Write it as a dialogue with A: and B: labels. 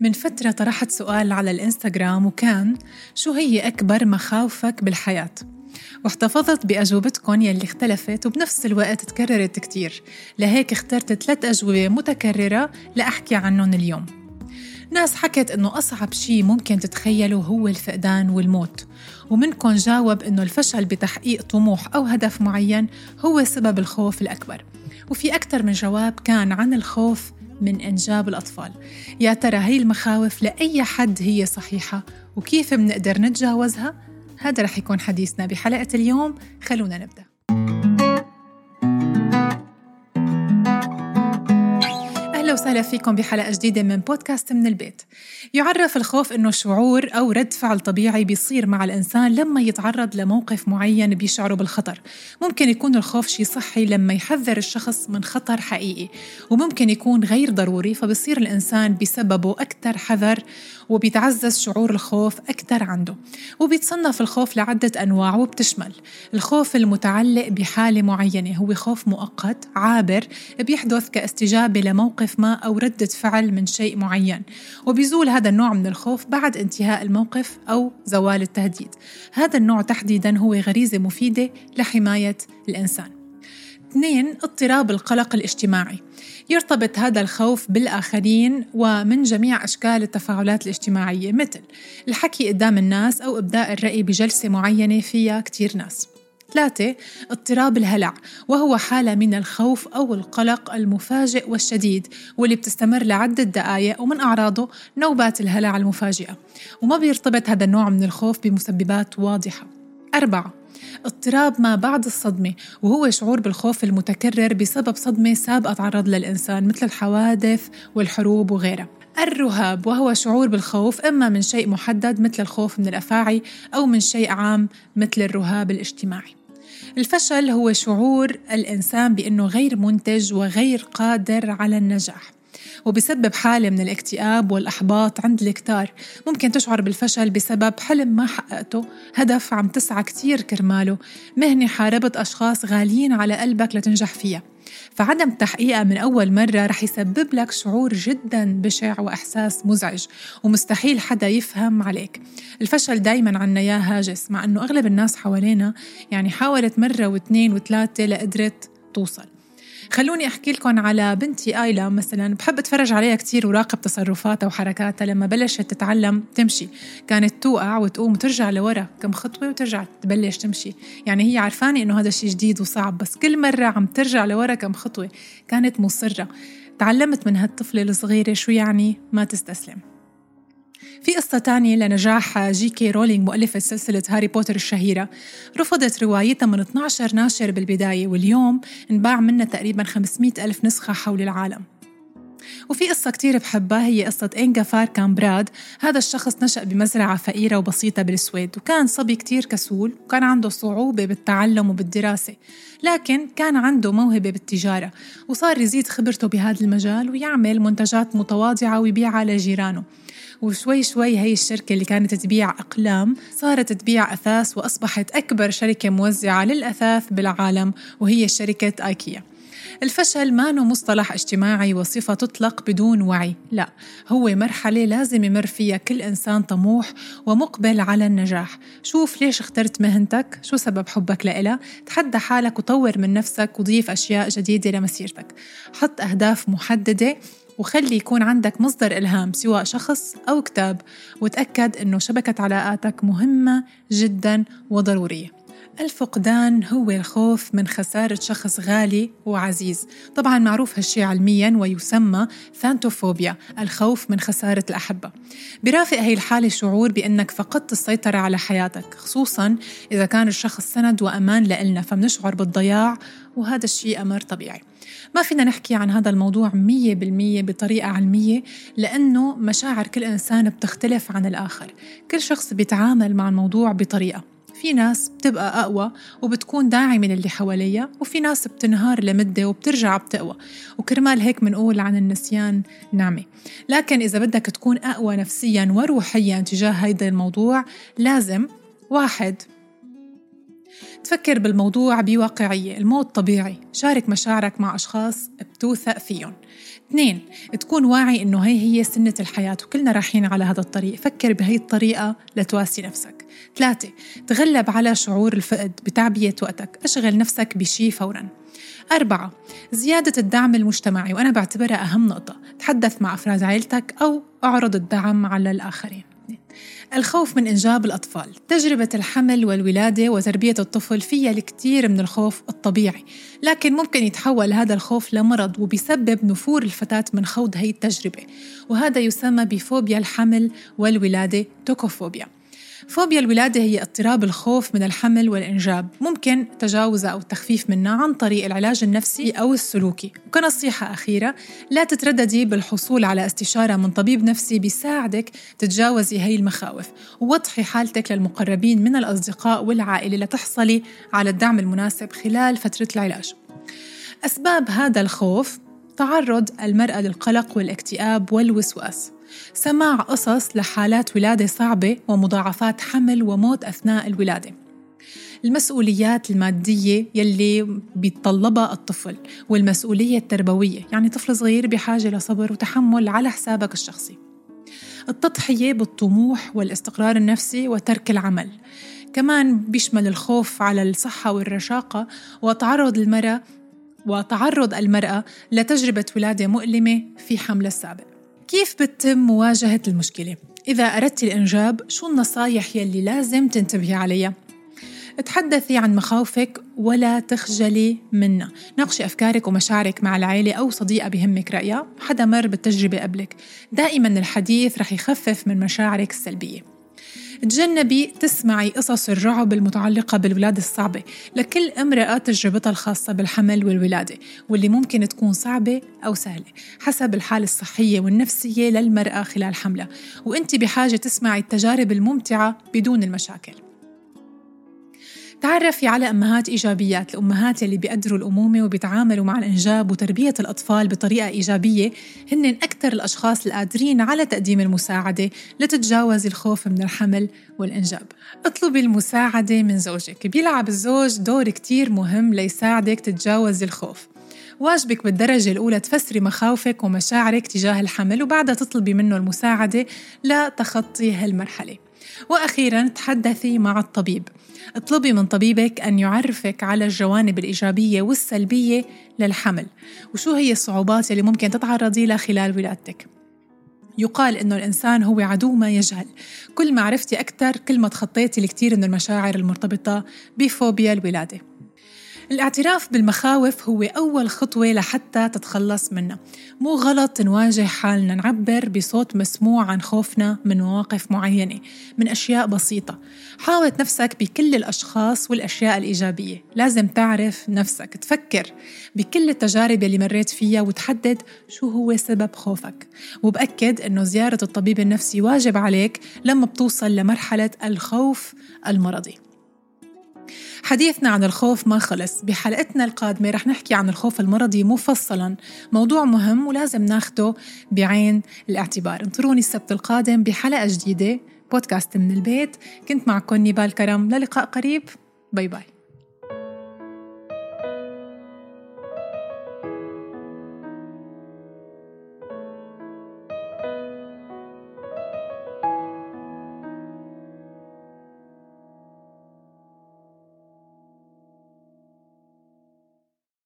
A: من فترة طرحت سؤال على الإنستغرام وكان شو هي أكبر مخاوفك بالحياة؟ واحتفظت بأجوبتكم يلي اختلفت وبنفس الوقت تكررت كتير. لهيك اخترت ثلاث أجوبة متكررة لأحكي عنهم اليوم. ناس حكت إنه أصعب شيء ممكن تتخيله هو الفقدان والموت ومنكم جاوب إنه الفشل بتحقيق طموح أو هدف معين هو سبب الخوف الأكبر. وفي أكثر من جواب كان عن الخوف من إنجاب الأطفال. يا ترى هي المخاوف لأي حد هي صحيحة؟ وكيف بنقدر نتجاوزها؟ هذا رح يكون حديثنا بحلقة اليوم. خلونا نبدأ. وسهلا فيكم بحلقة جديدة من بودكاست من البيت. يعرف الخوف أنه شعور أو رد فعل طبيعي بيصير مع الإنسان لما يتعرض لموقف معين بيشعره بالخطر. ممكن يكون الخوف شيء صحي لما يحذر الشخص من خطر حقيقي وممكن يكون غير ضروري فبصير الإنسان بسببه أكثر حذر وبيتعزز شعور الخوف أكثر عنده. وبيتصنف الخوف لعدة أنواع وبتشمل الخوف المتعلق بحالة معينة هو خوف مؤقت عابر بيحدث كاستجابة لموقف ما أو ردة فعل من شيء معين وبيزول هذا النوع من الخوف بعد انتهاء الموقف أو زوال التهديد. هذا النوع تحديدا هو غريزة مفيدة لحماية الإنسان. اثنين اضطراب القلق الاجتماعي. يرتبط هذا الخوف بالآخرين ومن جميع أشكال التفاعلات الاجتماعية مثل الحكي قدام الناس أو إبداء الرأي بجلسة معينة فيها كتير ناس. ثلاثة اضطراب الهلع وهو حالة من الخوف أو القلق المفاجئ والشديد واللي بتستمر لعدة دقائق ومن أعراضه نوبات الهلع المفاجئة. وما بيرتبط هذا النوع من الخوف بمسببات واضحة. أربعة اضطراب ما بعد الصدمة وهو شعور بالخوف المتكرر بسبب صدمة سابقة تعرض للإنسان مثل الحوادث والحروب وغيرها. الرهاب وهو شعور بالخوف إما من شيء محدد مثل الخوف من الأفاعي أو من شيء عام مثل الرهاب الاجتماعي. الفشل هو شعور الإنسان بأنه غير منتج وغير قادر على النجاح. وبسبب حالة من الاكتئاب والإحباط عند الكتار ممكن تشعر بالفشل بسبب حلم ما حققته هدف عم تسعى كتير كرماله مهنة حاربت أشخاص غاليين على قلبك لتنجح فيها. فعدم تحقيقها من أول مرة رح يسبب لك شعور جدا بشع وإحساس مزعج ومستحيل حدا يفهم عليك. الفشل دايما عنا يا هاجس مع أنه أغلب الناس حوالينا يعني حاولت مرة واثنين وثلاثة لقدرت توصل. خلوني أحكي لكم على بنتي آيلا مثلا. بحب أتفرج عليها كتير وراقب تصرفاتها وحركاتها. لما بلشت تتعلم تمشي. كانت توقع وتقوم وترجع لورا كم خطوة وترجع تبلش تمشي. يعني هي عرفانة إنه هذا الشيء جديد وصعب بس كل مرة عم ترجع لورا كم خطوة كانت مصرة. تعلمت من هالطفلة الصغيرة شو يعني ما تستسلم. في قصة تانية لنجاح جي كي رولينج مؤلفة سلسلة هاري بوتر الشهيرة. رفضت روايتها من 12 ناشر بالبداية واليوم انباع منها تقريبا 500 ألف نسخة حول العالم. وفي قصة كتير بحبها هي قصة إنجا فار كامبراد هذا الشخص نشأ بمزرعة فقيرة وبسيطة بالسويد وكان صبي كتير كسول وكان عنده صعوبة بالتعلم وبالدراسة. لكن كان عنده موهبة بالتجارة وصار يزيد خبرته بهذا المجال ويعمل منتجات متواضعة ويبيعها لجيرانه. وشوي شوي هي الشركة اللي كانت تبيع أقلام صارت تبيع أثاث وأصبحت أكبر شركة موزعة للأثاث بالعالم وهي شركة آيكيا. الفشل ما نو مصطلح اجتماعي وصفة تطلق بدون وعي لا هو مرحلة لازم يمر فيها كل إنسان طموح ومقبل على النجاح. شوف ليش اخترت مهنتك شو سبب حبك لإلها تحدى حالك وطور من نفسك وضيف أشياء جديدة لمسيرتك. حط أهداف محددة وخلي يكون عندك مصدر إلهام سواء شخص أو كتاب وتأكد أنه شبكة علاقاتك مهمة جدا وضرورية. الفقدان هو الخوف من خسارة شخص غالي وعزيز. طبعا معروف هالشي علميا ويسمى ثانتوفوبيا الخوف من خسارة الأحبة. برافق هي الحالة شعور بأنك فقدت السيطرة على حياتك خصوصا إذا كان الشخص سند وأمان لإلنا فمنشعر بالضياع وهذا الشيء أمر طبيعي. ما فينا نحكي عن هذا الموضوع مية بالمية بطريقة علمية لأنه مشاعر كل إنسان بتختلف عن الآخر. كل شخص بيتعامل مع الموضوع بطريقة. في ناس بتبقى أقوى وبتكون داعمة للي حواليها وفي ناس بتنهار لمدة وبترجع بتقوى. وكرمال هيك منقول عن النسيان نعمة. لكن إذا بدك تكون أقوى نفسيا وروحيا تجاه هيدا الموضوع لازم واحد تفكر بالموضوع بواقعية الموت طبيعي. شارك مشاعرك مع أشخاص بتوثق فيهم. اثنين تكون واعي إنه هي هي سنة الحياة وكلنا رايحين على هذا الطريق. فكر بهي الطريقة لتواسي نفسك. ثلاثة تغلب على شعور الفقد بتعبية وقتك. أشغل نفسك بشي فورا. أربعة زيادة الدعم المجتمعي وأنا بعتبرها أهم نقطة. تحدث مع أفراد عائلتك أو أعرض الدعم على الآخرين. الخوف من إنجاب الأطفال تجربة الحمل والولادة وتربية الطفل فيها الكثير من الخوف الطبيعي لكن ممكن يتحول هذا الخوف لمرض وبيسبب نفور الفتاة من خوض هي التجربة وهذا يسمى بفوبيا الحمل والولادة توكوفوبيا. فوبيا الولادة هي اضطراب الخوف من الحمل والإنجاب. ممكن تجاوزها أو التخفيف منها عن طريق العلاج النفسي أو السلوكي. وكنصيحة أخيرة لا تترددي بالحصول على استشارة من طبيب نفسي بيساعدك تتجاوزي هي المخاوف. ووضحي حالتك للمقربين من الأصدقاء والعائلة لتحصلي على الدعم المناسب خلال فترة العلاج. أسباب هذا الخوف تعرض المرأة للقلق والاكتئاب والوسواس. سماع قصص لحالات ولادة صعبة ومضاعفات حمل وموت أثناء الولادة. المسؤوليات المادية يلي بيتطلبها الطفل والمسؤولية التربوية يعني طفل صغير بحاجة لصبر وتحمل على حسابك الشخصي. التضحية بالطموح والاستقرار النفسي وترك العمل. كمان بيشمل الخوف على الصحة والرشاقة وتعرض المرأة وتعرض المرأة لتجربة ولادة مؤلمة في حمل السابق. كيف بتتم مواجهة المشكلة؟ إذا أردت الإنجاب شو النصايح يلي لازم تنتبهي عليها؟ تحدثي عن مخاوفك ولا تخجلي منها ناقشي أفكارك ومشاعرك مع العائلة أو صديقة بهمك رأيها حدا مر بالتجربة قبلك دائما الحديث رح يخفف من مشاعرك السلبية تجنبي تسمعي قصص الرعب المتعلقة بالولادة الصعبة لكل امرأة تجربتها الخاصة بالحمل والولادة واللي ممكن تكون صعبة أو سهلة حسب الحالة الصحية والنفسية للمرأة خلال حملها وانت بحاجة تسمعي التجارب الممتعة بدون المشاكل. تعرفي على أمهات إيجابيات الأمهات اللي بيقدروا الأمومة وبيتعاملوا مع الإنجاب وتربية الأطفال بطريقة إيجابية هن أكثر الأشخاص القادرين على تقديم المساعدة لتتجاوز الخوف من الحمل والإنجاب. اطلبي المساعدة من زوجك بيلعب الزوج دور كتير مهم ليساعدك تتجاوز الخوف. واجبك بالدرجة الأولى تفسري مخاوفك ومشاعرك تجاه الحمل وبعدها تطلبي منه المساعدة لتخطي هالمرحلة. وأخيرا تحدثي مع الطبيب. اطلبي من طبيبك أن يعرفك على الجوانب الإيجابية والسلبية للحمل. وشو هي الصعوبات اللي ممكن تتعرضي لها خلال ولادتك؟ يقال إنه الإنسان هو عدو ما يجهل. كل ما عرفتي أكثر كل ما تخطيتي الكثير من المشاعر المرتبطة بفوبيا الولادة. الاعتراف بالمخاوف هو أول خطوة لحتى تتخلص منها. مو غلط نواجه حالنا نعبر بصوت مسموع عن خوفنا من مواقف معينة من أشياء بسيطة. حاول نفسك بكل الأشخاص والأشياء الإيجابية. لازم تعرف نفسك. تفكر بكل التجارب اللي مريت فيها وتحدد شو هو سبب خوفك. وبأكد أنه زيارة الطبيب النفسي واجب عليك لما بتوصل لمرحلة الخوف المرضي. حديثنا عن الخوف ما خلص. بحلقتنا القادمة رح نحكي عن الخوف المرضي مفصلا. موضوع مهم ولازم ناخده بعين الاعتبار. انطروني السبت القادم بحلقة جديدة بودكاست من البيت. كنت معكم نيبال كرم. للقاء قريب. bye bye.